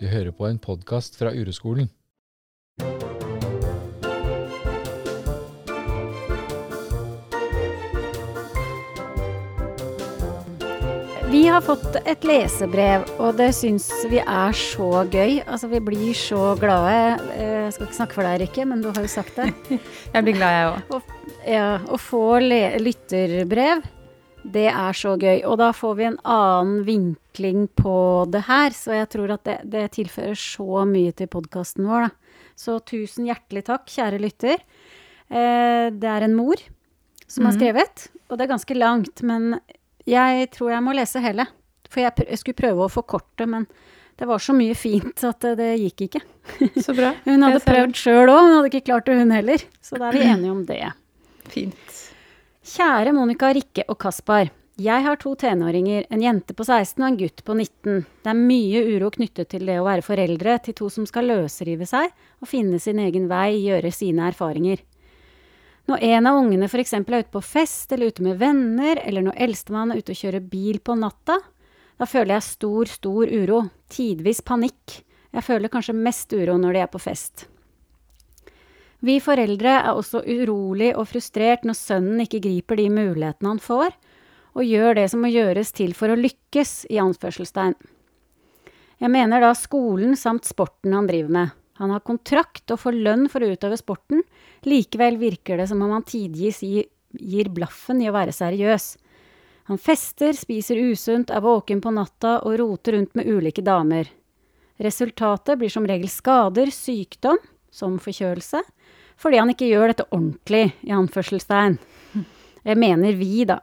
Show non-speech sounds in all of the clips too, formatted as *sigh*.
Du hører på en podkast fra Ureskolen. Vi har fått et lesebrev, og det syns vi er så gøy. Altså, vi blir så glade. Eh, Jeg skal ikke snakke for deg, Rikke, men du har jo sagt det. *laughs* Jeg blir glad, jeg òg. Ja, å få le- lytterbrev, det er så gøy. Og da får vi en annen vinkling på det her, så jeg tror at det, det tilfører så mye til podkasten vår, da. Så tusen hjertelig takk, kjære lytter. Eh, det er en mor som har Mhm. skrevet, og det er ganske langt, men jeg tror jeg må lese hele. For jeg, pr jeg skulle prøve å forkorte, men det var så mye fint at det, gikk ikke. *laughs* Så bra. Hun hadde prøvd sjøl òg, hun hadde ikke klart det hun heller. Så da er vi *clears throat* enige om det. Fint. Kjære Monica, Rikke og Kaspar. Jeg har to tenåringer, en jente på 16 og en gutt på 19. Det er mye uro knyttet til det å være foreldre til to som skal løsrive seg og finne sin egen vei, gjøre sine erfaringer. Når en av ungene f.eks. er ute på fest eller ute med venner, eller når eldstemann er ute og kjører bil på natta, da føler jeg stor, stor uro. Tidvis panikk. Jeg føler kanskje mest uro når de er på fest. Vi foreldre er også urolig og frustrert når sønnen ikke griper de mulighetene han får, og gjør det som må gjøres til for å lykkes, i anførselstegn. Jeg mener da skolen samt sporten han driver med. Han har kontrakt og får lønn for å utøve sporten, likevel virker det som om han tidvis gir, blaffen i å være seriøs. Han fester, spiser usunt, er våken på natta og roter rundt med ulike damer. Resultatet blir som regel skader, sykdom, som forkjølelse, fordi han ikke gjør dette ordentlig, i anførselstegn. Jeg mener vi, da.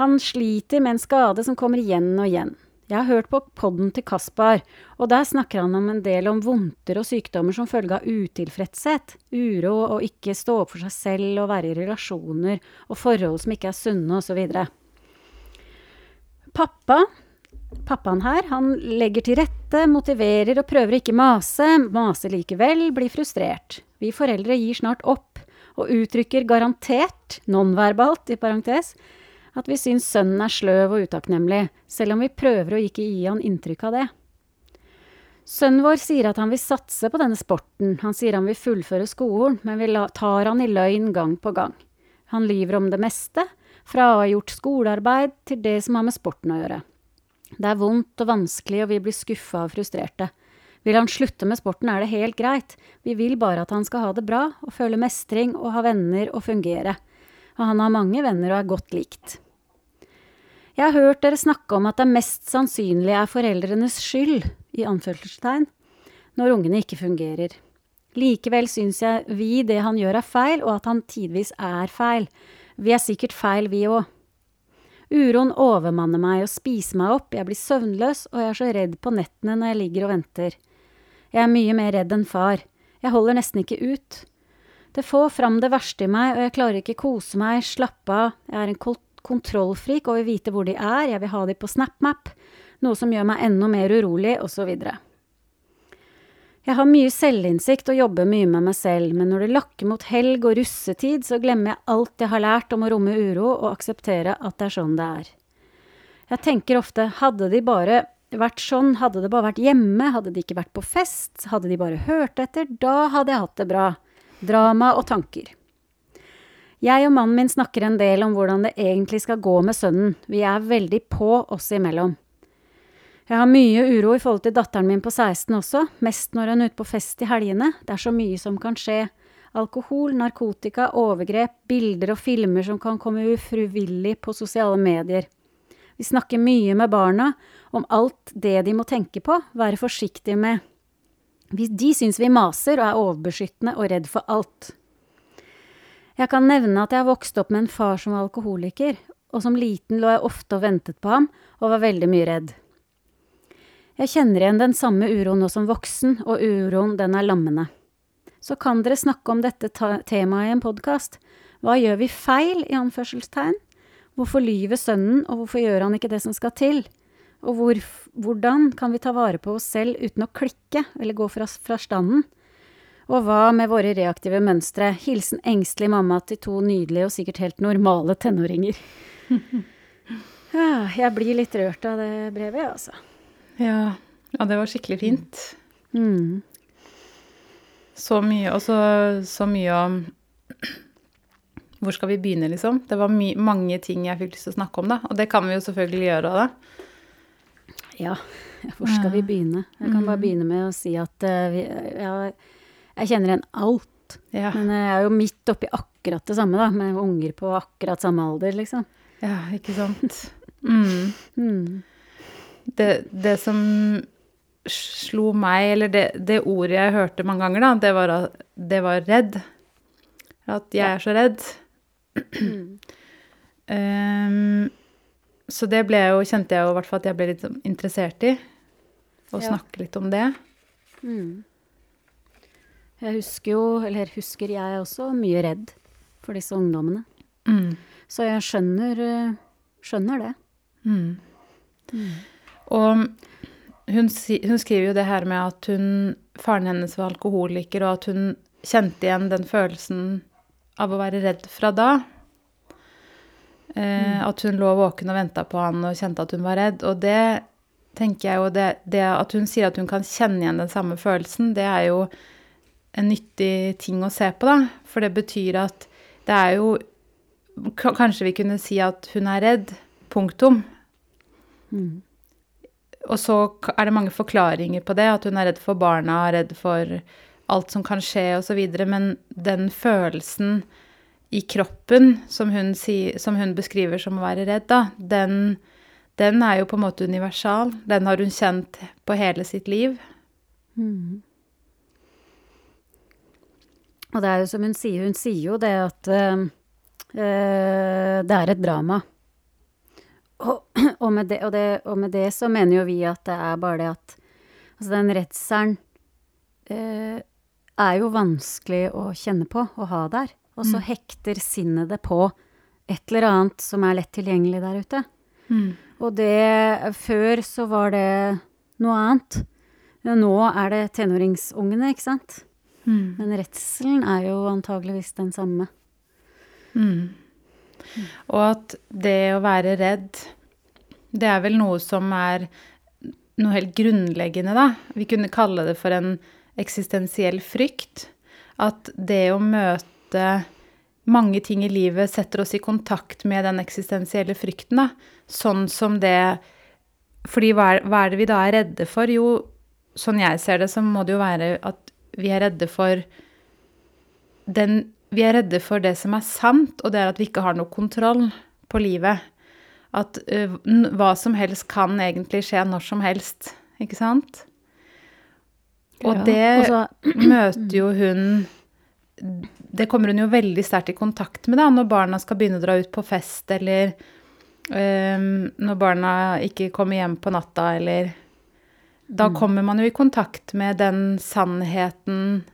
Han sliter med en skade som kommer igjen og igjen. Jeg har hørt på podden til Kaspar, og der snakker han om en del om vondter og sykdommer som følge av utilfredshet, uro og ikke stå opp for seg selv og være i relasjoner og forhold som ikke er sunne osv. Pappa, pappaen her, han legger til rette, motiverer og prøver ikke mase, maser likevel, blir frustrert. Vi foreldre gir snart opp, og uttrykker garantert, nonverbalt i parentes, at vi syns sønnen er sløv og utakknemlig, selv om vi prøver å ikke gi han inntrykk av det. Sønnen vår sier at han vil satse på denne sporten, han sier han vil fullføre skolen, men vi tar han i løgn gang på gang. Han lyver om det meste, fra å ha gjort skolearbeid til det som har med sporten å gjøre. Det er vondt og vanskelig, og vi blir skuffa og frustrerte. Vil han slutte med sporten, er det helt greit, vi vil bare at han skal ha det bra og føle mestring og ha venner og fungere. Og han har mange venner og er godt likt. Jeg har hørt dere snakke om at det mest sannsynlig er foreldrenes skyld, i anførselstegn, når ungene ikke fungerer. Likevel syns jeg vi det han gjør er feil, og at han tidvis er feil. Vi er sikkert feil, vi òg. Uroen overmanner meg og spiser meg opp, jeg blir søvnløs, og jeg er så redd på nettene når jeg ligger og venter. Jeg er mye mer redd enn far. Jeg holder nesten ikke ut. Det får fram det verste i meg, og jeg klarer ikke kose meg, slappe av, jeg er en kontrollfrik og vil vite hvor de er, jeg vil ha de på SnapMap, noe som gjør meg enda mer urolig, osv. Jeg har mye selvinnsikt og jobber mye med meg selv, men når det lakker mot helg og russetid, så glemmer jeg alt jeg har lært om å romme uro og akseptere at det er sånn det er. Jeg tenker ofte, hadde de bare vært sånn, hadde det bare vært hjemme, hadde de ikke vært på fest, hadde de bare hørt etter, da hadde jeg hatt det bra. Drama og tanker. Jeg og mannen min snakker en del om hvordan det egentlig skal gå med sønnen, vi er veldig på oss imellom. Jeg har mye uro i forhold til datteren min på 16 også, mest når hun er ute på fest i helgene, det er så mye som kan skje. Alkohol, narkotika, overgrep, bilder og filmer som kan komme ufrivillig på sosiale medier. Vi snakker mye med barna om alt det de må tenke på, være forsiktige med. De syns vi maser og er overbeskyttende og redd for alt. Jeg kan nevne at jeg har vokst opp med en far som var alkoholiker, og som liten lå jeg ofte og ventet på ham, og var veldig mye redd. Jeg kjenner igjen den samme uroen nå som voksen, og uroen den er lammende. Så kan dere snakke om dette temaet i en podkast. Hva gjør vi feil, i anførselstegn? Hvorfor lyver sønnen, og hvorfor gjør han ikke det som skal til? Og hvor, hvordan kan vi ta vare på oss selv uten å klikke eller gå fra, fra standen? Og hva med våre reaktive mønstre? Hilsen engstelig mamma til to nydelige og sikkert helt normale tenåringer. *laughs* Jeg blir litt rørt av det brevet, altså. Ja. Ja, det var skikkelig fint. Mm. Så mye, og så, så mye om Hvor skal vi begynne, liksom? Det var mange ting jeg fikk lyst til å snakke om, da. Og det kan vi jo selvfølgelig gjøre da. Ja, hvor skal vi begynne? Jeg kan bare begynne med å si at uh, vi, ja, jeg kjenner igjen alt. Ja, Men jeg er jo midt oppi akkurat det samme, da, med unger på akkurat samme alder, liksom. ja ikke sant. Mm. *laughs* Mm. Det, det som slo meg, eller det, det ordet jeg hørte mange ganger, da, det var, at- det var redd. At jeg er så redd. um, *clears throat* så det ble jeg jo, kjente jeg jo i hvert fall at jeg ble litt interessert i. Å Ja. snakke litt om det. Mm. Jeg husker jo, eller husker jeg også, mye redd for disse ungdommene. Mm. Så jeg skjønner, eh, skjønner det. Mm. Og hun, hun skriver jo det her med at hun, faren hennes var alkoholiker, og at hun kjente igjen den følelsen av å være redd fra da. Eh, At hun lå våken og venta på han og kjente at hun var redd. Og det tenker jeg jo det, det at hun sier at hun kan kjenne igjen den samme følelsen, det er jo en nyttig ting å se på, da. For det betyr at det er jo Kanskje vi kunne si at hun er redd. Punktum. Mm. Og så er det mange forklaringer på det, at hun er redd for barna, redd for alt som kan skje osv. Men den følelsen i kroppen som hun, si, som hun beskriver som å være redd, da, den, den er jo på en måte universal. Den har hun kjent på hele sitt liv. Mm. Og det er jo som hun sier, hun sier jo det at eh, det er et drama. Og, og, med det, og, det, og med det så mener jo vi at det er bare det at Altså den redselen eh, er jo vanskelig å kjenne på og ha der. Og så hekter sinnet det på et eller annet som er lett tilgjengelig der ute. Og det Før så var det noe annet. Men Nå er det tenåringsungene, ikke sant? Mm. Men redselen er jo antageligvis den samme. Mm. Og at det å være redd, det er vel noe som er noe helt grunnleggende, da. Vi kunne kalle det for en eksistensiell frykt. At det å møte mange ting i livet setter oss i kontakt med den eksistensielle frykten, da. Sånn som det Fordi hva er, hva er det vi da er redde for? Jo, sånn jeg ser det, så må det jo være at vi er redde for den Vi er redde for det som er sant, og det er at vi ikke har noe kontroll på livet. At uh, hva som helst kan egentlig skje når som helst, ikke sant? Og Ja, det og så- *clears throat* *clears throat* møter jo hun Det kommer hun jo veldig sterkt i kontakt med da, når barna skal begynne å dra ut på fest, eller øhm, når barna ikke kommer hjem på natta, eller Da kommer man jo i kontakt med den sannheten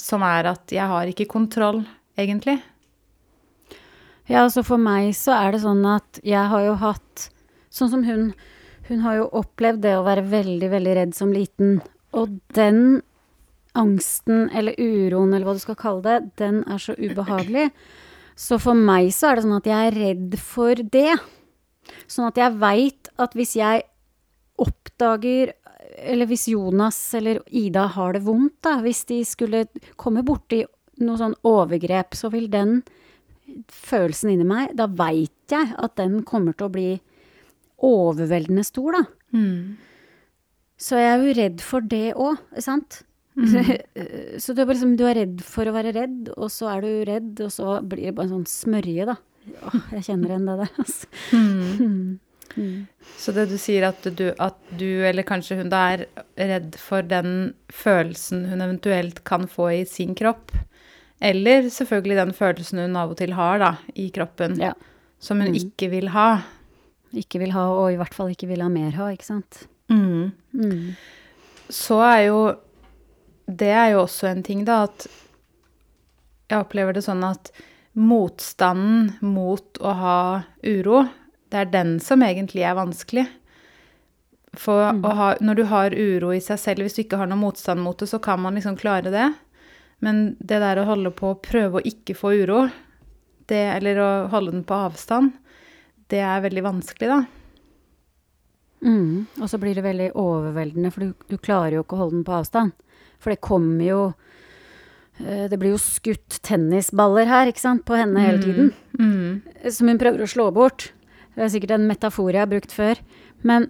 som er at jeg har ikke kontroll, egentlig. Ja, altså for meg så er det sånn at jeg har jo hatt Sånn som hun. Hun har jo opplevd det å være veldig, veldig redd som liten. Og den angsten eller uroen eller hva du skal kalle det, den er så ubehagelig. Så for meg så er det sånn at jeg er redd for det. Sånn at jeg veit at hvis jeg oppdager Eller hvis Jonas eller Ida har det vondt, da, hvis de skulle komme borti noe sånn overgrep, så vil den følelsen inni meg, da veit jeg at den kommer til å bli overveldende stor, da. Så jeg er jo redd for det òg, sant? *laughs* Så du er, liksom, du er redd for å være redd, og så er du redd, og så blir det bare en sånn smørje, da. Åh, jeg kjenner igjen det der, altså. *laughs* Så det du sier at du, at du, eller kanskje hun da, er redd for den følelsen hun eventuelt kan få i sin kropp, eller selvfølgelig den følelsen hun av og til har da, i kroppen, Ja. som hun Mm. ikke vil ha. Ikke vil ha, og i hvert fall ikke vil ha mer ha, ikke sant? Mm. Mm. Så er jo Det er jo også en ting, da, at jeg opplever det sånn at motstanden mot å ha uro, det er den som egentlig er vanskelig. For å ha, når du har uro i seg selv, hvis du ikke har noe motstand mot det, så kan man liksom klare det. Men det der å holde på å prøve å ikke få uro, det, eller å holde den på avstand, det er veldig vanskelig, da. Mm. Og så blir det veldig overveldende, for du, du klarer jo ikke å holde den på avstand. For det kommer jo eh, Det blir jo skutt tennisballer her, ikke sant, på henne hele tiden. Mm. Som hun prøver å slå bort. Det er sikkert en metafor jeg har brukt før. Men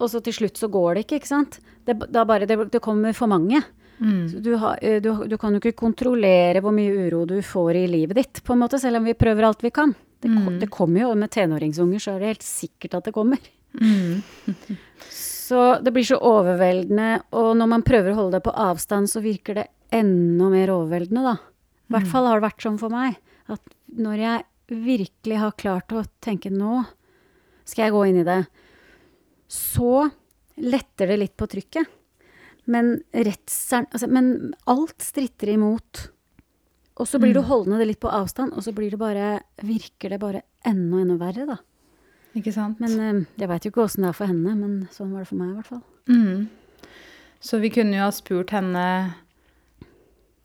Og så til slutt så går det ikke, ikke sant. Det, da bare, det, det kommer for mange. Mm. Du, har, eh, du, du kan jo ikke kontrollere hvor mye uro du får i livet ditt, på en måte, selv om vi prøver alt vi kan. Det, Mm. det kommer jo med tenåringsunger, så er det helt sikkert at det kommer. Mm. *laughs* Så det blir så overveldende, og når man prøver å holde det på avstand, så virker det enda mer overveldende, da. I hvert fall har det vært sånn for meg. At når jeg virkelig har klart å tenke nå skal jeg gå inn i det, så letter det litt på trykket. Men redselen altså, Men alt stritter imot. Og så blir du holdende det litt på avstand, og så blir det bare, virker det bare enda, enda verre, da. Ikke sant? Men eh, jeg veit jo ikke åssen det er for henne, men sånn var det for meg i hvert fall. Mm. Så vi kunne jo ha spurt henne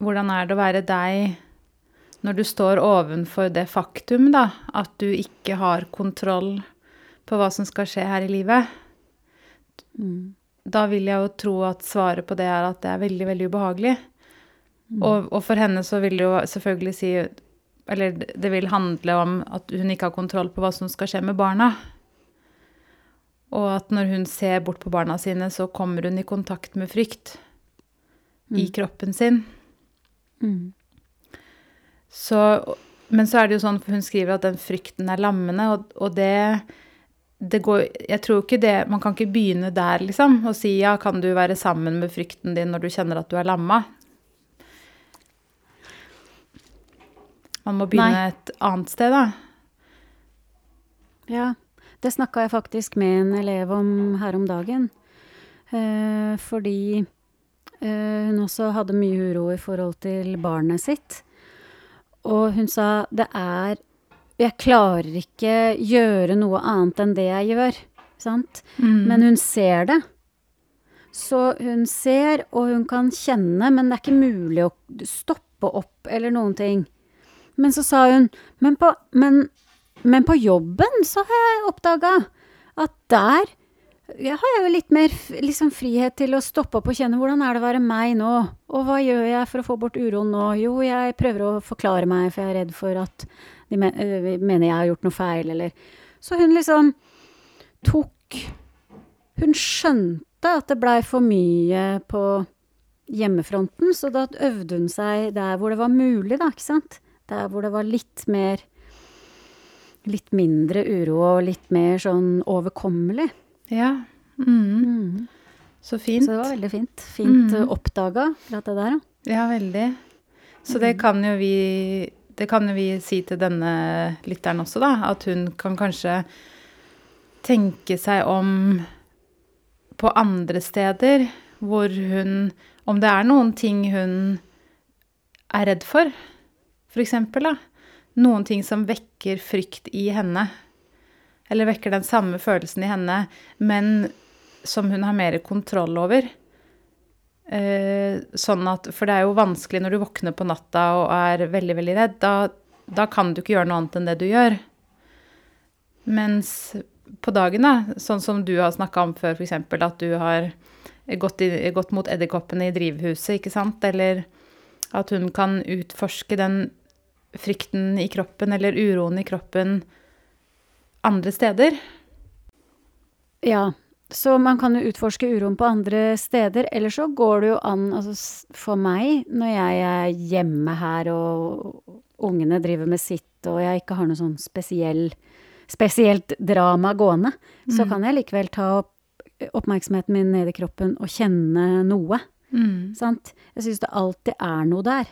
hvordan er det å være deg når du står ovenfor det faktum da, at du ikke har kontroll på hva som skal skje her i livet. Mm. Da vil jeg jo tro at svaret på det er at det er veldig, veldig ubehagelig. Og, og for henne så vil det jo selvfølgelig si Eller det vil handle om at hun ikke har kontroll på hva som skal skje med barna. Og at når hun ser bort på barna sine, så kommer hun i kontakt med frykt i Mm. kroppen sin. Mm. Så, men så er det jo sånn, for hun skriver at den frykten er lammende, og, og det går Jeg tror ikke det Man kan ikke begynne der, liksom, og si ja, kan du være sammen med frykten din når du kjenner at du er lamma? Man må begynne Nei. et annet sted, da. Ja, det snakka jeg faktisk med en elev om her om dagen. Eh, fordi eh, hun også hadde mye uro i forhold til barnet sitt. Og hun sa det er Jeg klarer ikke gjøre noe annet enn det jeg gjør. Sant? Men hun ser det. Så hun ser, og hun kan kjenne, men det er ikke mulig å stoppe opp eller noen ting. Men så sa hun Men på, men, men på jobben så har jeg oppdaga at der jeg har jo litt mer liksom, frihet til å stoppe opp og kjenne hvordan er det å være meg nå? Og hva gjør jeg for å få bort uroen nå? Jo, jeg prøver å forklare meg, for jeg er redd for at de men, mener jeg har gjort noe feil, eller Så hun liksom tok Hun skjønte at det blei for mye på hjemmefronten, så da øvde hun seg der hvor det var mulig, da, ikke sant? Der hvor det var litt mer Litt mindre uro og litt mer sånn overkommelig. Ja. Mm. Mm. Så fint. Så det var veldig fint. Fint Mm. mm. oppdaga, akkurat det der, ja. Ja, veldig. Så det kan jo vi Det kan vi si til denne lytteren også, da. At hun kan kanskje tenke seg om på andre steder hvor hun Om det er noen ting hun er redd for, da. Noen ting som vekker frykt i henne. Eller vekker den samme følelsen i henne, men som hun har mer kontroll over. Eh, sånn at, for det er jo vanskelig når du våkner på natta og er veldig, veldig redd. Da, da kan du ikke gjøre noe annet enn det du gjør. Mens på dagen, da, sånn som du har snakka om før, f.eks. at du har gått, i, gått mot edderkoppene i drivhuset, ikke sant? Eller at hun kan utforske den frykten i kroppen eller uroen i kroppen andre steder. Ja, så man kan jo utforske uroen på andre steder, eller så går det jo an, altså for meg, når jeg er hjemme her og ungene driver med sitt, og jeg ikke har noe sånn spesiell, spesielt drama gående, så Mm. kan jeg likevel ta opp oppmerksomheten min ned i kroppen og kjenne noe. Mm. Sant? Jeg syns det alltid er noe der.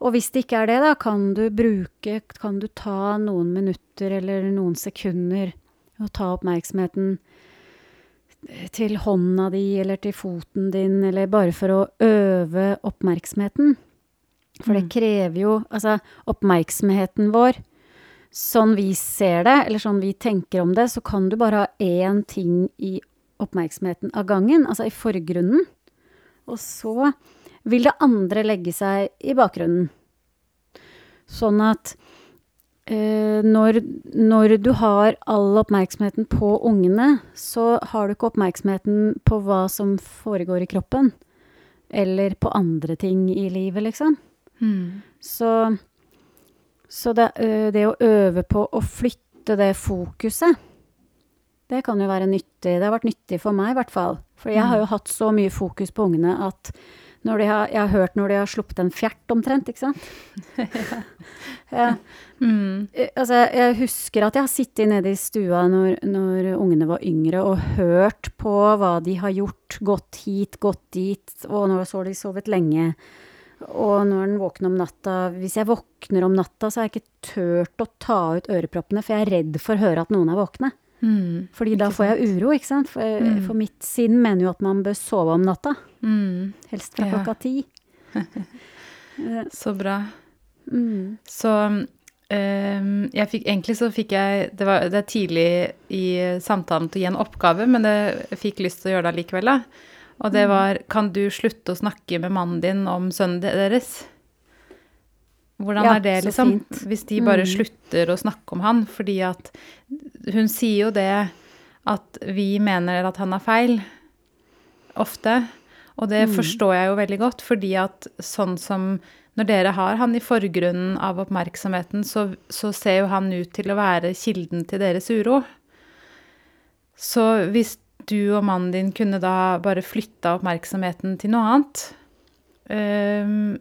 Og hvis det ikke er det, da, kan du bruke Kan du ta noen minutter eller noen sekunder og ta oppmerksomheten til hånda di eller til foten din, eller bare for å øve oppmerksomheten. For det Mm. krever jo Altså, oppmerksomheten vår Sånn vi ser det, eller sånn vi tenker om det, så kan du bare ha én ting i oppmerksomheten av gangen, altså i forgrunnen. Og så vil det andre legge seg i bakgrunnen. Sånn at når, når du har all oppmerksomheten på ungene, så har du ikke oppmerksomheten på hva som foregår i kroppen. Eller på andre ting i livet, liksom. Mm. Så, så det, ø, det å øve på å flytte det fokuset, det kan jo være nyttig. Det har vært nyttig for meg, i hvert fall. For jeg har jo hatt så mye fokus på ungene at har, jeg har hørt når de har sluppet en fjert omtrent, ikke sant? *laughs* ja. Mm. Eh, Altså, jeg husker at jeg har sittet nede i stua når, når ungene var yngre, og hørt på hva de har gjort. Gått hit, gått dit, og nå så har de sovet lenge. Og når den våkner om natta Hvis jeg våkner om natta, så har jeg ikke turt å ta ut øreproppene, for jeg er redd for å høre at noen er våkne. Mm. Fordi da får jeg uro, ikke sant. For, Mm. for mitt sinn mener jo at man bør sove om natta. Mm. Helst fra klokka ti. *laughs* Eh, Så bra. mm. Så ehm, jeg fikk, egentlig så fikk jeg det, var, det er tidlig i samtalen til å gi en oppgave, men det, jeg fikk lyst til å gjøre det allikevel. Da. Og det var Kan du slutte å snakke med mannen din om sønnen deres? Hvordan Ja, er det, liksom? Hvis de bare Mm. slutter å snakke om han, fordi at Hun sier jo det at vi mener at han har feil, ofte. Og det Mm. forstår jeg jo veldig godt, fordi at sånn som når dere har han i forgrunnen av oppmerksomheten, så, så ser jo han ut til å være kilden til deres uro. Så hvis du og mannen din kunne da bare flytta oppmerksomheten til noe annet øhm,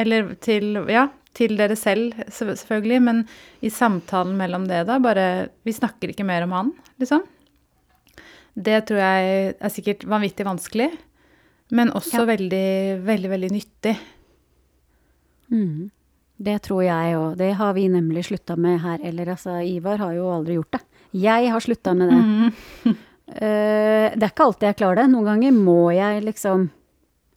Eller til Ja, til dere selv- selvfølgelig, men i samtalen mellom det, da, bare Vi snakker ikke mer om han, liksom. Det tror jeg er sikkert vanvittig vanskelig, men også Ja. veldig, veldig, veldig nyttig. Mm. Det tror jeg òg. Det har vi nemlig slutta med her. Eller altså, Ivar har jo aldri gjort det. Jeg har slutta med det. Mm. uh, *laughs* det er ikke alltid jeg klarer det. Noen ganger må jeg liksom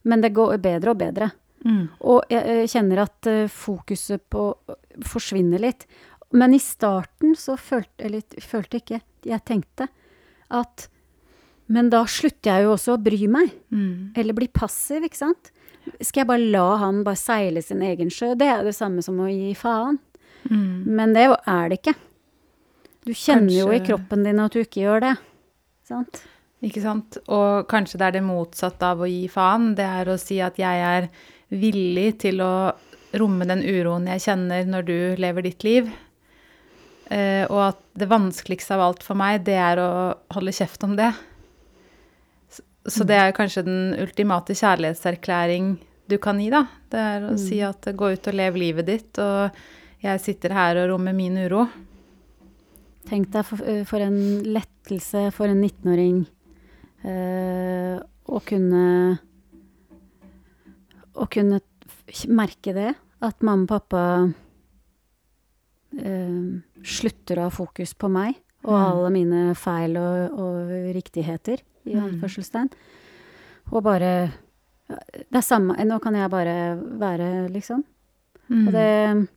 Men det går bedre og bedre. Mm. Og jeg eh, kjenner at eh, fokuset på forsvinner litt. Men i starten så følte jeg litt følte ikke Jeg tenkte at Men da slutter jeg jo også å bry meg. Mm. Eller bli passiv, ikke sant? Skal jeg bare la han bare seile sin egen sjø? Det er det samme som å gi faen. Mm. Men det er det ikke. Du kjenner jo i kroppen din at du ikke gjør det. Sant? Ikke sant? Og kanskje det er det motsatte av å gi faen. Det er å si at jeg er villig til å romme den uroen jeg kjenner når du lever ditt liv. Eh, og at det vanskeligste av alt for meg, det er å holde kjeft om det. Så, det er kanskje den ultimate kjærlighetserklæring du kan gi, da. Det er å si at gå ut og lev livet ditt, og jeg sitter her og rommer min uro. Tenk deg for, eh, for en lettelse for en 19-åring eh, å kunne Å kunne merke det. At mamma og pappa eh, slutter å ha fokus på meg og Mm. alle mine feil og, og riktigheter, i Mm. anførselstegn. Og bare Det er samme Nå kan jeg bare være, liksom. Mm. Og det,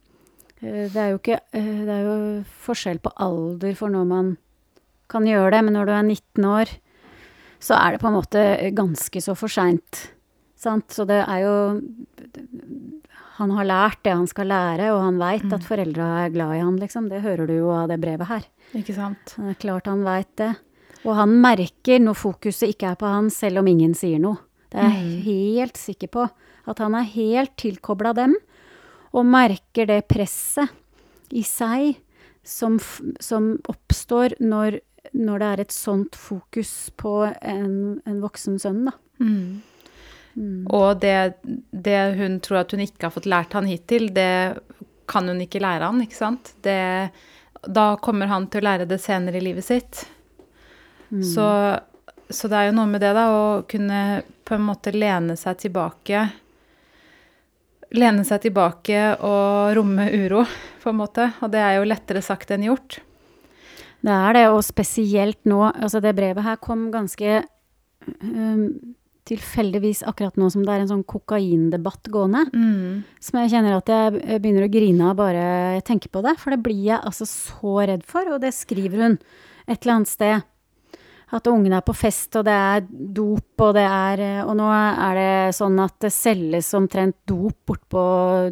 eh, det er jo ikke eh, Det er jo forskjell på alder for når man kan gjøre det, men når du er 19 år, så er det på en måte ganske så for seint. Sant? Så det er jo Han har lært det han skal lære, og han veit at foreldra er glad i han, liksom. Det hører du jo av det brevet her. Ikke sant? Det er klart han veit det. Og han merker når fokuset ikke er på han, selv om ingen sier noe. Det er jeg helt sikker på. At han er helt tilkobla dem, og merker det presset i seg som, som oppstår når, når det er et sånt fokus på en, en voksen sønn, da. Mm. Mm. Og det, det hun tror at hun ikke har fått lært han hittil, det kan hun ikke lære han, ikke sant? Det, da kommer han til å lære det senere i livet sitt. Mm. Så, så det er jo noe med det, da, å kunne på en måte lene seg tilbake Lene seg tilbake og romme uro, på en måte. Og det er jo lettere sagt enn gjort. Det er det, og spesielt nå Altså, det brevet her kom ganske um, tilfeldigvis akkurat nå som det er en sånn kokaindebatt gående. Mm. Som jeg kjenner at jeg begynner å grine av bare jeg tenker på det. For det blir jeg altså så redd for, og det skriver hun et eller annet sted. At ungene er på fest, og det er dop, og det er eh, Og nå er det sånn at det selges omtrent dop bortpå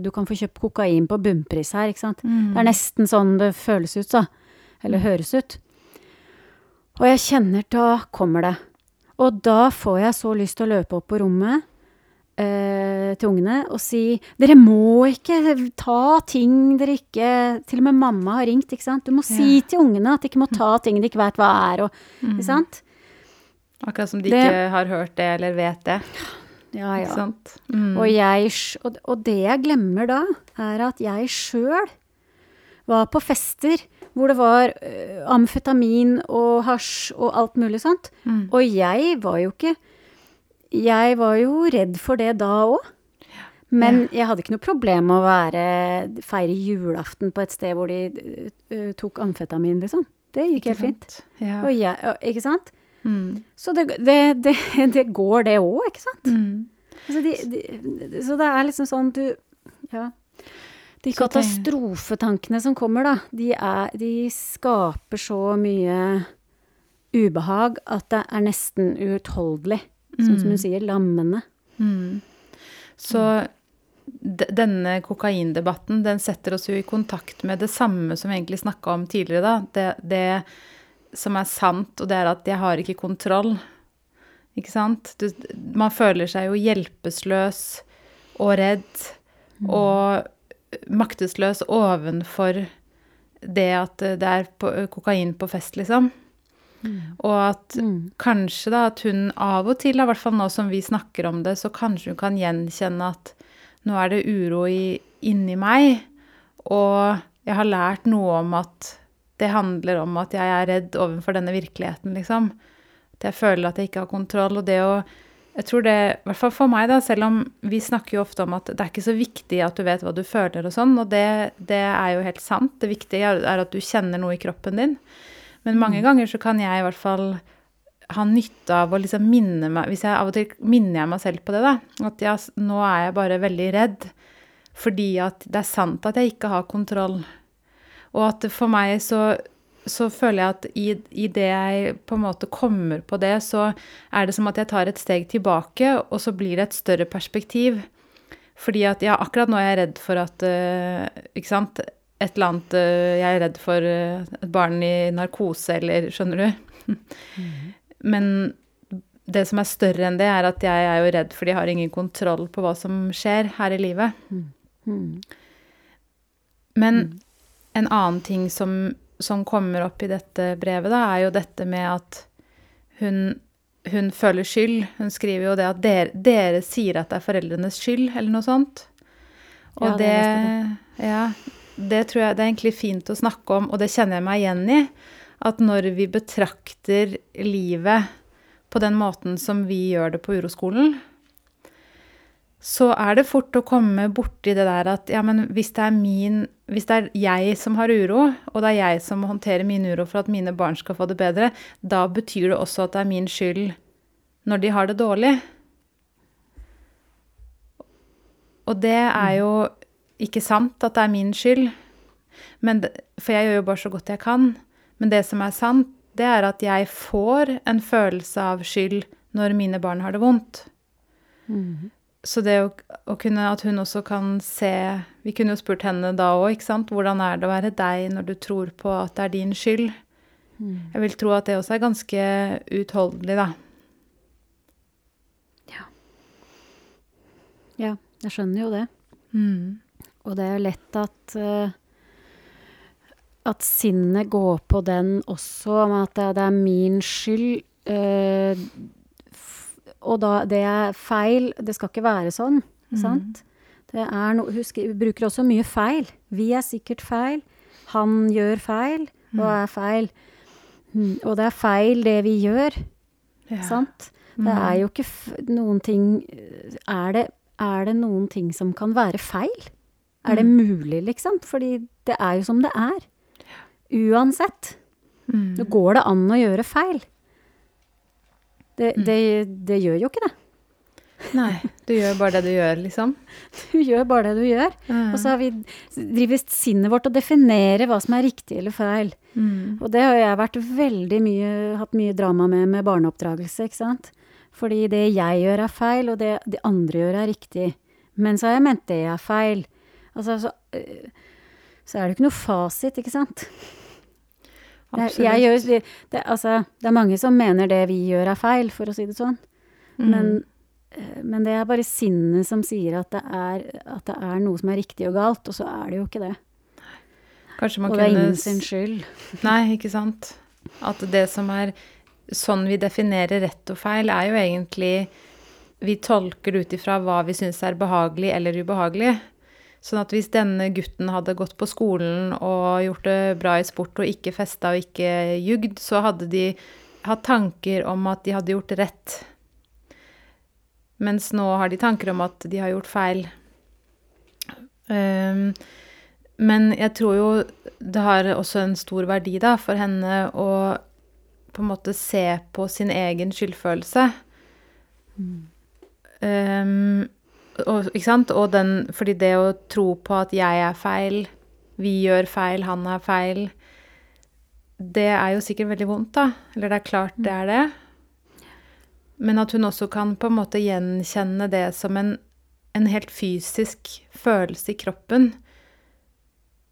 Du kan få kjøpt kokain på bunnpris her, ikke sant. Det er nesten sånn det føles ut, så. Eller høres ut. Og jeg kjenner da kommer det. Og da får jeg så lyst til å løpe opp på rommet til ungene og si Dere må ikke ta ting dere ikke Til og med mamma har ringt, ikke sant. Du må si Ja. til ungene at de ikke må ta ting de ikke vet hva er, og Ikke sant? Akkurat som de Det- ikke har hørt det eller vet det. Ja, Ikke ja. Mm. Og, jeg, og, og det jeg glemmer da, er at jeg sjøl var på fester hvor det var ø, amfetamin og hasj og alt mulig sånt. Mm. Og jeg var jo ikke Jeg var jo redd for det da òg. Men jeg hadde ikke noe problem med å være, feire julaften på et sted hvor de ø, tok amfetamin, liksom. Det gikk helt fint. Ja. Jeg, og, ikke sant? Mm. Så det, det, det, *laughs* det går, det òg, ikke sant? Mm. Altså de, de, så det er liksom sånn du Ja. De katastrofetankene som kommer, da, de, er, de skaper så mye ubehag at det er nesten uutholdelig. Sånn som hun sier, lammende. Mm. Så denne kokaindebatten, den setter oss jo i kontakt med det samme som vi egentlig snakka om tidligere, da. Det, det som er sant, og det er at jeg har ikke kontroll. Ikke sant? Du, man føler seg jo hjelpeløs og redd og maktesløs ovenfor det at det er på, kokain på fest, liksom. Og at Mm. kanskje da at hun av og til, i hvert fall nå som vi snakker om det, så kanskje hun kan gjenkjenne at nå er det uro i, inni meg, og jeg har lært noe om at det handler om at jeg er redd overfor denne virkeligheten, liksom. At jeg føler at jeg ikke har kontroll, og det å jeg tror det, i hvert fall for meg, da, selv om vi snakker jo ofte om at det er ikke så viktig at du vet hva du føler og sånn, og det, det er jo helt sant. Det viktige er, er at du kjenner noe i kroppen din. Men mange ganger så kan jeg i hvert fall ha nytte av å liksom minne meg Hvis jeg av og til minner jeg meg selv på det, da. At ja, nå er jeg bare veldig redd. Fordi at det er sant at jeg ikke har kontroll. Og at for meg så, så føler jeg at i, i det jeg på en måte kommer på det, så er det som at jeg tar et steg tilbake, og så blir det et større perspektiv. Fordi at ja, akkurat nå er jeg redd for at eh, Ikke sant? Et eller annet eh, Jeg er redd for eh, et barn i narkose, eller Skjønner du? Men det som er større enn det, er at jeg er jo redd fordi jeg har ingen kontroll på hva som skjer her i livet. Mm. Men en annen ting som, som kommer opp i dette brevet, da, er jo dette med at hun, hun føler skyld. Hun skriver jo det at dere, dere sier at det er foreldrenes skyld, eller noe sånt. Og Ja, det det, det. ja, det tror jeg det er egentlig fint å snakke om, og det kjenner jeg meg igjen i. At når vi betrakter livet på den måten som vi gjør det på uroskolen, så er det fort å komme borti det der at ja, men hvis det er min Hvis det er jeg som har uro, og det er jeg som må håndtere min uro for at mine barn skal få det bedre, da betyr det også at det er min skyld når de har det dårlig. Og det er jo ikke sant at det er min skyld, men, det- for jeg gjør jo bare så godt jeg kan. Men det som er sant, det er at jeg får en følelse av skyld når mine barn har det vondt. Mm. Så det å, å kunne, at hun også kan se Vi kunne jo spurt henne da òg, ikke sant. Hvordan er det å være deg når du tror på at det er din skyld? Jeg vil tro at det også er ganske utholdelig, da. Ja, Ja, jeg skjønner jo det. Og det er jo lett at eh, at sinnet går på den også, om at det, det er min skyld. f- og da det er feil. Det skal ikke være sånn, sant? Det er no, husk, vi bruker også mye feil. Vi er sikkert feil. Han gjør feil og er feil. Mm, Og det er feil det vi gjør, Ja. sant? Det er jo ikke noen ting er det, er det noen ting som kan være feil? Er det mulig, liksom? Fordi det er jo som det er. Uansett. Mm. Nå går det an å gjøre feil. Det, det, det gjør jo ikke det. Nei, du gjør bare det du gjør, liksom. *laughs* Du gjør bare det du gjør. Og så har vi driver sinnet vårt og definerer hva som er riktig eller feil. Mm. Og det har jeg vært veldig mye, hatt mye drama med med barneoppdragelse, ikke sant. Fordi det jeg gjør er feil, og det de andre gjør er riktig. Men så har jeg ment det er feil. Altså, så, øh, så er det jo ikke noe fasit, ikke sant. Det, er- jeg gjør, det, det, altså, det er mange som mener det vi gjør er feil, for å si det sånn. Mm. Men, eh, men det er bare sinnet som sier at det, er, at det er noe som er riktig og galt, og så er det jo ikke det. Kanskje man Og det er ingen sin skyld. Nei, ikke sant. At det som er sånn vi definerer rett og feil, er jo egentlig Vi tolker det ut ifra hva vi syns er behagelig eller ubehagelig. Sånn at hvis denne gutten hadde gått på skolen og gjort det bra i sport og ikke festa og ikke jugd, så hadde de hatt tanker om at de hadde gjort rett. Mens nå har de tanker om at de har gjort feil. Um, men jeg tror jo det har også en stor verdi da, for henne å på en måte se på sin egen skyldfølelse. Ehm, og, ikke sant? Og den, fordi det å tro på at jeg er feil, vi gjør feil, han er feil, det er jo sikkert veldig vondt, da. Eller det er klart det er det. Men at hun også kan på en måte gjenkjenne det som en, en helt fysisk følelse i kroppen.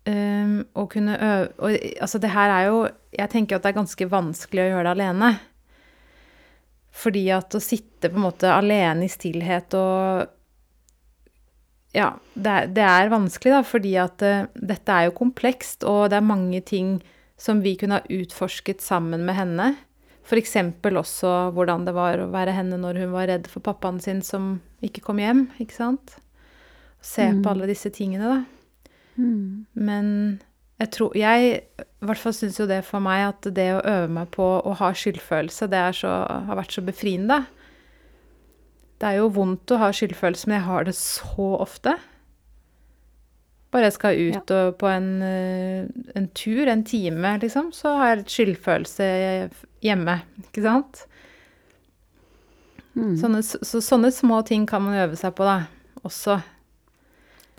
Um, og kunne øve og, Altså, det her er jo Jeg tenker at det er ganske vanskelig å gjøre det alene. Fordi at å sitte på en måte alene i stillhet og Ja, det er, det er vanskelig, da, fordi at uh, dette er jo komplekst, og det er mange ting som vi kunne ha utforsket sammen med henne. F.eks. også hvordan det var å være henne når hun var redd for pappaen sin som ikke kom hjem, ikke sant? Se på alle disse tingene, da. Mm. Men jeg tror Jeg i hvert fall syns jo det for meg at det å øve meg på å ha skyldfølelse, det er så, har vært så befriende. Det er jo vondt å ha skyldfølelse, men jeg har det så ofte. Bare jeg skal ut og på en, eh, en tur, en time, liksom, så har jeg litt skyldfølelse hjemme, ikke sant? Mm. Sånne, så sånne små ting kan man øve seg på, da, også.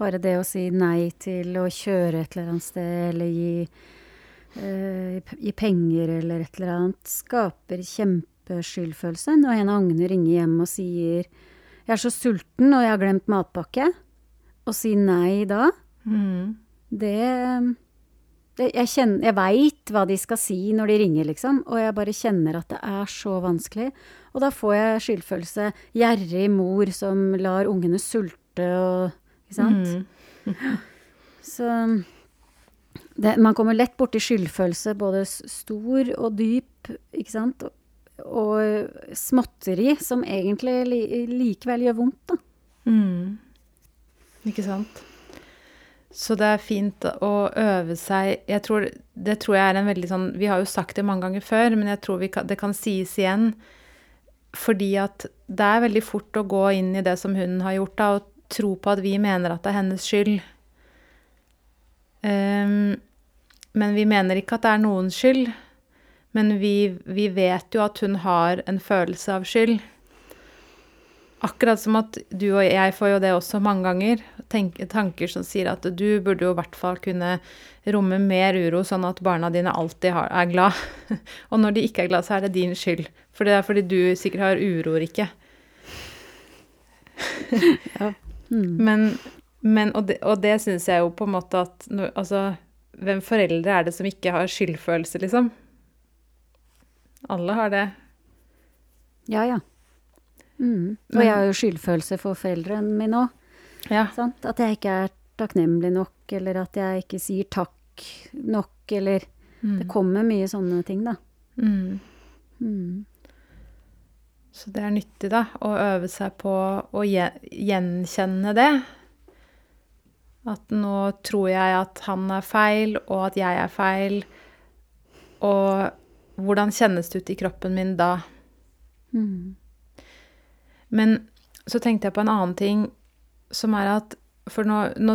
Bare det å si nei til å kjøre et eller annet sted, eller gi, eh, gi penger eller et eller annet, skaper kjempeskyldfølelse. Når en av ungene ringer hjem og sier 'jeg er så sulten og jeg har glemt matpakke', og si nei da, Mm. det, det Jeg, kjenner- jeg veit hva de skal si når de ringer, liksom, og jeg bare kjenner at det er så vanskelig. Og da får jeg skyldfølelse. Gjerrig mor som lar ungene sulte og Ikke sant? Mm. *laughs* Så det, man kommer lett borti skyldfølelse, både stor og dyp, ikke sant? Og, småtteri som egentlig li, likevel gjør vondt, da. Mm. Ikke sant? Så det er fint å øve seg jeg tror, Det tror jeg er en veldig sånn Vi har jo sagt det mange ganger før, men jeg tror kan, det kan sies igjen. Fordi at det er veldig fort å gå inn i det som hun har gjort, da, og tro på at vi mener at det er hennes skyld. Um, men vi mener ikke at det er noens skyld. Men vi, vi vet jo at hun har en følelse av skyld. Akkurat som at du og jeg får jo det også mange ganger. Tenk, tanker som sier at du burde jo i hvert fall kunne romme mer uro, sånn at barna dine alltid har, er glad. *laughs* og når de ikke er glad, så er det din skyld. For det er fordi du sikkert har uro, *laughs* ja. Mm. Men, men Og det, og det syns jeg jo på en måte at Altså, hvem foreldre er det som ikke har skyldfølelse, liksom? Alle har det. Ja, ja. Mm. Og jeg har jo skyldfølelse for foreldrene mine òg. Ja. At jeg ikke er takknemlig nok, eller at jeg ikke sier takk nok, eller Det kommer mye sånne ting, da. Mm. Mm. Så det er nyttig, da, å øve seg på å gjenkjenne det. At nå tror jeg at han er feil, og at jeg er feil. Og hvordan kjennes det ut i kroppen min da? Mm. Men så tenkte jeg på en annen ting, som er at For nå, nå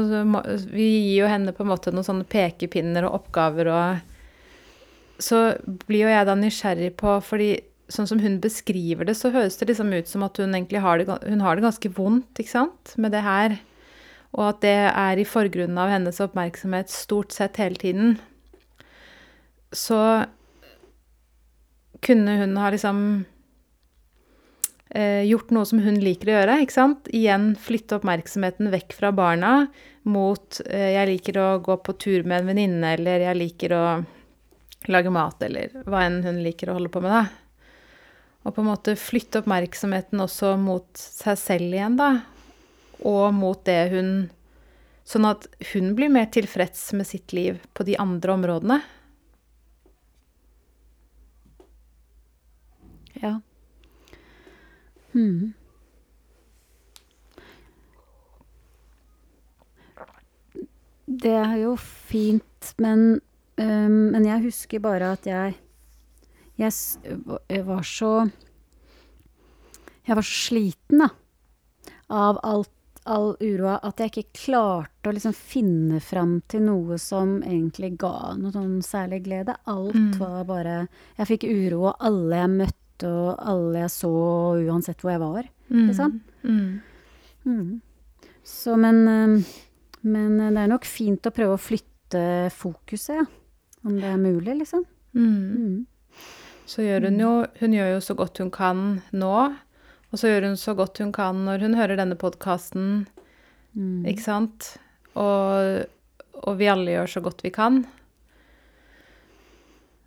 Vi gir jo henne på en måte noen sånne pekepinner og oppgaver og Så blir jo jeg da nysgjerrig på Fordi sånn som hun beskriver det, så høres det liksom ut som at hun egentlig har det, hun har det ganske vondt, ikke sant, med det her. Og at det er i forgrunnen av hennes oppmerksomhet stort sett hele tiden. Så kunne hun ha liksom eh, gjort noe som hun liker å gjøre, ikke sant? Igjen flytte oppmerksomheten vekk fra barna mot eh, jeg liker å gå på tur med en venninne, eller jeg liker å lage mat, eller hva enn hun liker å holde på med, da. Og på en måte flytte oppmerksomheten også mot seg selv igjen, da. Og mot det hun Sånn at hun blir mer tilfreds med sitt liv på de andre områdene. Ja. Mhm. Det er jo fint, men, men jeg husker bare at jeg Jeg s- v- var så Jeg var så sliten, da. Av alt, all uroa. At jeg ikke klarte å liksom finne fram til noe som egentlig ga noe sånn særlig glede. Alt Mm. var bare Jeg fikk uro, og alle jeg møtte, og alle jeg så, uansett hvor jeg var. Liksom. Mm. Mm. Så, men, men det er nok fint å prøve å flytte fokuset, ja. Om det er mulig, liksom. Mm. Mm. Så gjør hun jo Hun gjør jo så godt hun kan nå. Og så gjør hun så godt hun kan når hun hører denne podkasten, Mm. ikke sant? Og, og vi alle gjør så godt vi kan.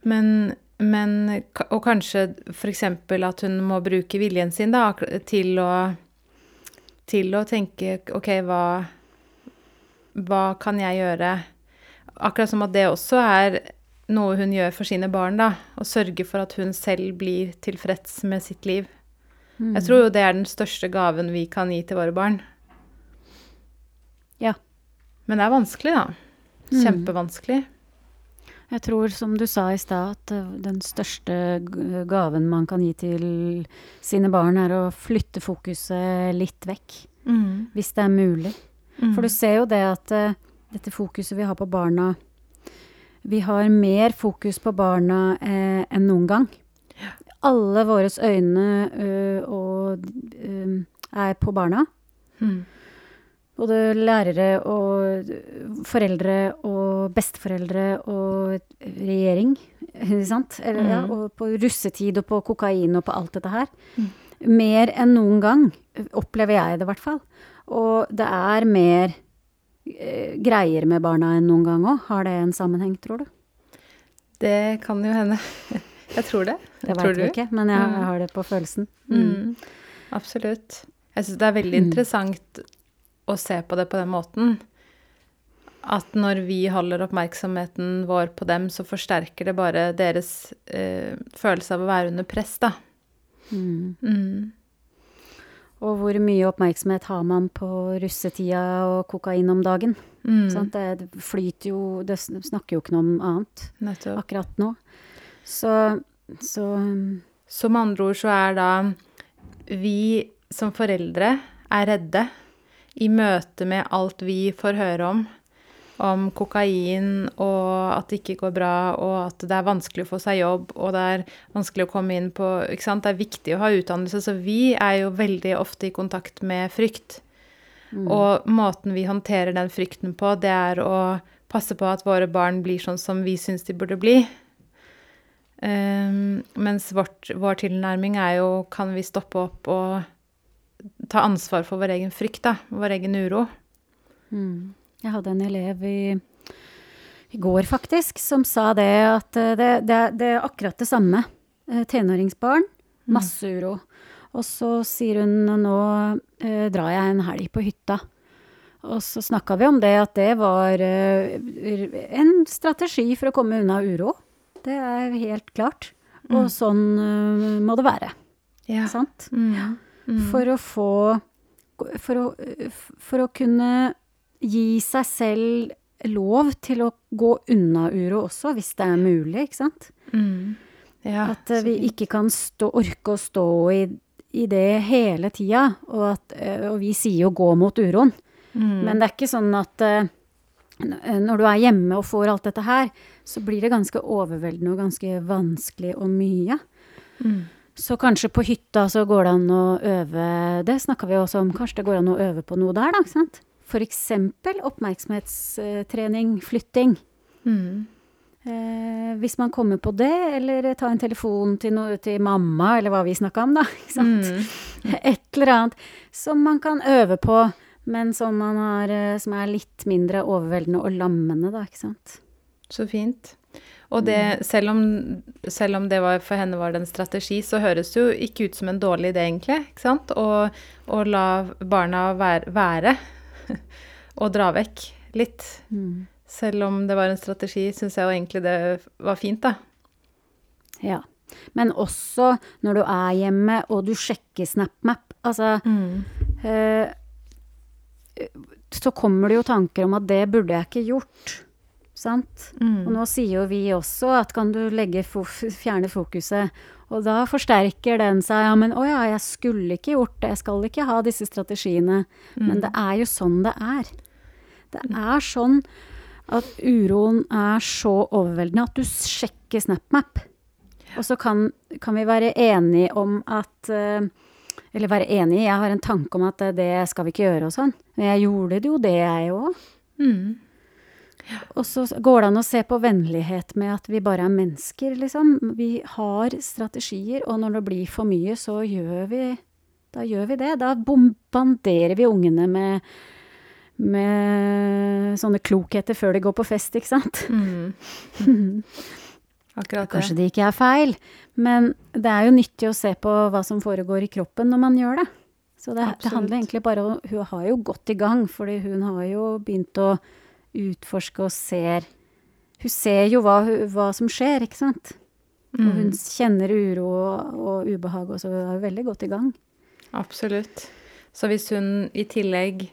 Men, men Og kanskje f.eks. at hun må bruke viljen sin da, til å til å tenke OK, hva, hva kan jeg gjøre? Akkurat som at det også er noe hun gjør for sine barn, da. Å sørge for at hun selv blir tilfreds med sitt liv. Mm. Jeg tror jo det er den største gaven vi kan gi til våre barn. Ja. Men det er vanskelig, da. Mm. Jeg tror, som du sa i stad, at eh, den største gaven man kan gi til sine barn, er å flytte fokuset litt vekk. Hvis det er mulig. Mm. For du ser jo det at uh, dette fokuset vi har på barna Vi har mer fokus på barna uh, enn noen gang. Alle våre øyne uh, og, er på barna. Mm. Både lærere og foreldre og besteforeldre og regjering, ikke sant? Eller, ja, Mhm. og på russetid og på kokain og på alt dette her. Mm. Mer enn noen gang, opplever jeg det i hvert fall. Og det er mer eh, greier med barna enn noen gang òg. Har det en sammenheng, tror du? Det kan jo hende. *laughs* Jeg tror det. Det Tror veit vi du? ikke, men jeg, Mm. jeg har det på følelsen. Mm. Absolutt. Jeg syns det er veldig Mm. interessant å se på det på den måten. At når vi holder oppmerksomheten vår på dem, så forsterker det bare deres eh, følelse av å være under press, da. Mm. Mm. Og hvor mye oppmerksomhet har man på russetida og kokain om dagen? Mm. Sant? Det, flyter jo Det snakker jo ikke noe om annet Nettopp. akkurat nå. Så, så Så med andre ord så er da vi som foreldre er redde i møte med alt vi får høre om. Om kokain, og at det ikke går bra, og at det er vanskelig å få seg jobb, og det er vanskelig å komme inn på ikke sant? Det er viktig å ha utdannelse, så vi er jo veldig ofte i kontakt med frykt. mm, Og måten vi håndterer den frykten på, det er å passe på at våre barn blir sånn som vi syns de burde bli. Um, mens vårt, vår tilnærming er jo kan vi stoppe opp og ta ansvar for vår egen frykt, da. Vår egen uro. mm. Jeg hadde en elev i, i går, faktisk, som sa det at eh, det, det, det er akkurat det samme. Eh, Tenåringsbarn, masse uro. Og så sier hun nå eh, drar jeg en helg på hytta. Og så snakka vi om det, at det var eh, en strategi for å komme unna uro. Det er helt klart. Og sånn eh, må det være. Ja. Sant? Mm. Mm. For å få for å, for å kunne gi seg selv lov til å gå unna uro også, hvis det er mulig, ikke sant? Mm. Ja, At eh, vi ikke kan stå, orke å stå i, i det hele tida. Og, at, eh, og vi sier jo 'gå mot uroen', Mm. men det er ikke sånn at eh, når du er hjemme og får alt dette her, så blir det ganske overveldende og ganske vanskelig og mye. Mm. Så kanskje på hytta så går det an å øve Det snakka vi også om. Kanskje det går an å øve på noe der, da. ikke sant? Eksempel oppmerksomhetstrening, flytting. Mm. Eh, hvis man kommer på det, eller ta en telefon til, no, til mamma, eller hva vi snakka om, da. Ikke sant? Mm. *laughs* Et eller annet som man kan øve på, men som, man har, eh, som er litt mindre overveldende og lammende, da, ikke sant. Så fint. Og det, selv om, selv om det var, for henne var det en strategi, så høres det jo ikke ut som en dårlig idé, egentlig. ikke sant? Å, la barna være, være *laughs* og dra vekk litt. Mm. Selv om det var en strategi, syns jeg jo egentlig det var fint, da. Ja. Men også når du er hjemme og du sjekker SnapMap, altså eh, Så kommer det jo tanker om at det burde jeg ikke gjort. Sant? Mm. Og nå sier jo vi også at kan du fo fjerne fokuset, og da forsterker den seg. Ja, men å ja, jeg skulle ikke gjort det, jeg skal ikke ha disse strategiene. Men det er jo sånn det er. Det er sånn at uroen er så overveldende at du sjekker SnapMap. Og så kan, kan vi være enige om at eh, Eller være enige, jeg har en tanke om at eh, det skal vi ikke gjøre og sånn. Men jeg gjorde det jo det, jeg òg. Mm. Og så går det an å se på vennlighet med at vi bare er mennesker, liksom. Vi har strategier, og når det blir for mye, så gjør vi Da gjør vi det. Da bombanderer vi ungene med, med sånne klokheter før de går på fest, ikke sant? Mm. *laughs* Akkurat det. Kanskje det ikke er feil, men det er jo nyttig å se på hva som foregår i kroppen når man gjør det. Så det, det handler egentlig bare om Hun har jo gått i gang, fordi hun har jo begynt å utforske og ser Hun ser jo hva, hva som skjer, ikke sant? Og hun Mm. kjenner uro og, og ubehag, og så er hun veldig godt i gang. Absolutt. Så hvis hun i tillegg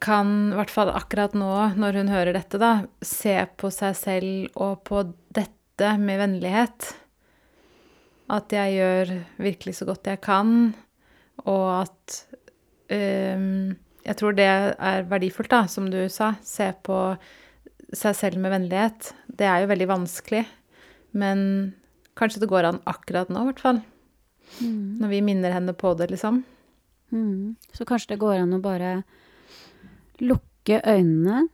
kan, i hvert fall akkurat nå når hun hører dette, da, se på seg selv og på dette med vennlighet At jeg gjør virkelig så godt jeg kan, og at øhm, Jeg tror det er verdifullt, da, som du sa. Se på seg selv med vennlighet. Det er jo veldig vanskelig, men kanskje det går an akkurat nå, i hvert fall. Når vi minner henne på det, liksom. Mm. Så kanskje det går an å bare lukke øynene,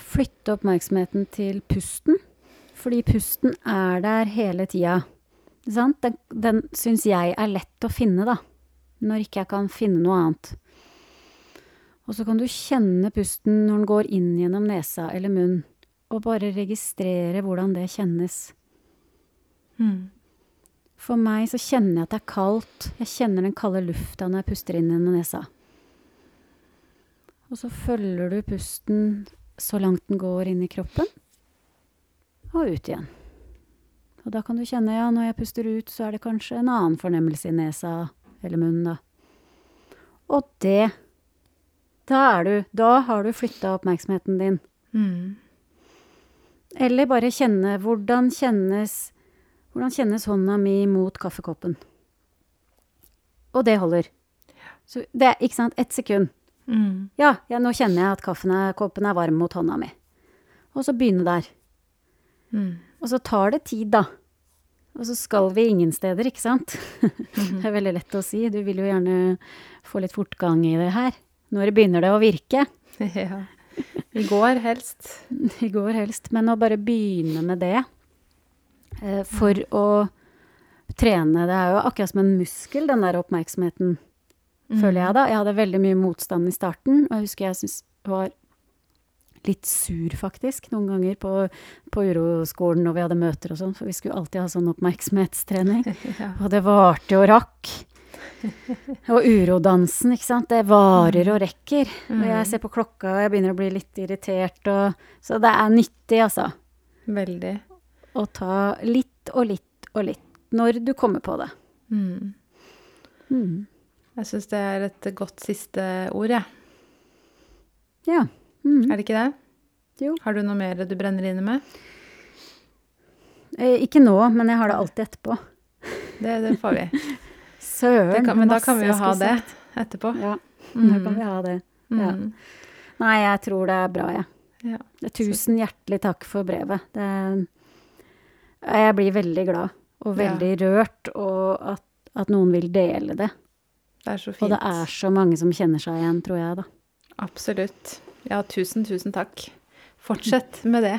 flytte oppmerksomheten til pusten, fordi pusten er der hele tida. Den, den syns jeg er lett å finne, da, når ikke jeg kan finne noe annet. Og så kan du kjenne pusten når den går inn gjennom nesa eller munn, og bare registrere hvordan det kjennes. For meg så kjenner jeg at det er kaldt. Jeg kjenner den kalde lufta når jeg puster inn gjennom nesa. Og så følger du pusten så langt den går inn i kroppen, og ut igjen. Og da kan du kjenne, ja, når jeg puster ut, så er det kanskje en annen fornemmelse i nesa eller munnen, da. Og det Da er du Da har du flytta oppmerksomheten din. Mm. Eller bare kjenne hvordan kjennes Hvordan kjennes hånda mi mot kaffekoppen? Og det holder. Så det er, ikke sant, ett sekund. Mm. Ja, ja, nå kjenner jeg at kaffekoppen er, varm mot hånda mi. Og så begynne der. Mm. Og så tar det tid, da. Og så skal vi ingen steder, ikke sant? *laughs* det er veldig lett å si. Du vil jo gjerne få litt fortgang i det her. Når begynner det å virke? *laughs* Ja. I går helst. *laughs* I går helst. Men å bare begynne med det eh, for å trene Det er jo akkurat som en muskel, den der oppmerksomheten, føler jeg da. Jeg hadde veldig mye motstand i starten, og jeg husker jeg syntes var litt sur, faktisk, noen ganger på, på uroskolen når vi hadde møter og sånn, for vi skulle alltid ha sånn oppmerksomhetstrening. *laughs* Ja. Og det varte og rakk. Og urodansen, ikke sant. Det varer og rekker. Og jeg ser på klokka, og jeg begynner å bli litt irritert, og Så det er nyttig, altså. Veldig. Å ta litt og litt og litt når du kommer på det. Mm. Mm. Jeg syns det er et godt siste ord, jeg. Ja. Mm. Er det ikke det? Jo. Har du noe mer du brenner inne med? Eh, ikke nå, men jeg har det alltid etterpå. Det, det får vi. *laughs* Søren. Kan, men da kan vi jo ha det etterpå. Ja, Mm. da kan vi ha det. Ja. Mm. Nei, jeg tror det er bra, jeg. Ja. Ja. Tusen hjertelig takk for brevet. Det, jeg blir veldig glad. og veldig rørt, og at, at noen vil dele det. Det er så Og det er så mange som kjenner seg igjen, tror jeg, da. Absolutt. Ja, tusen, tusen takk. Fortsett med det.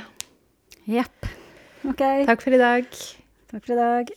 Jepp. Ok. Takk for i dag. Takk for i dag.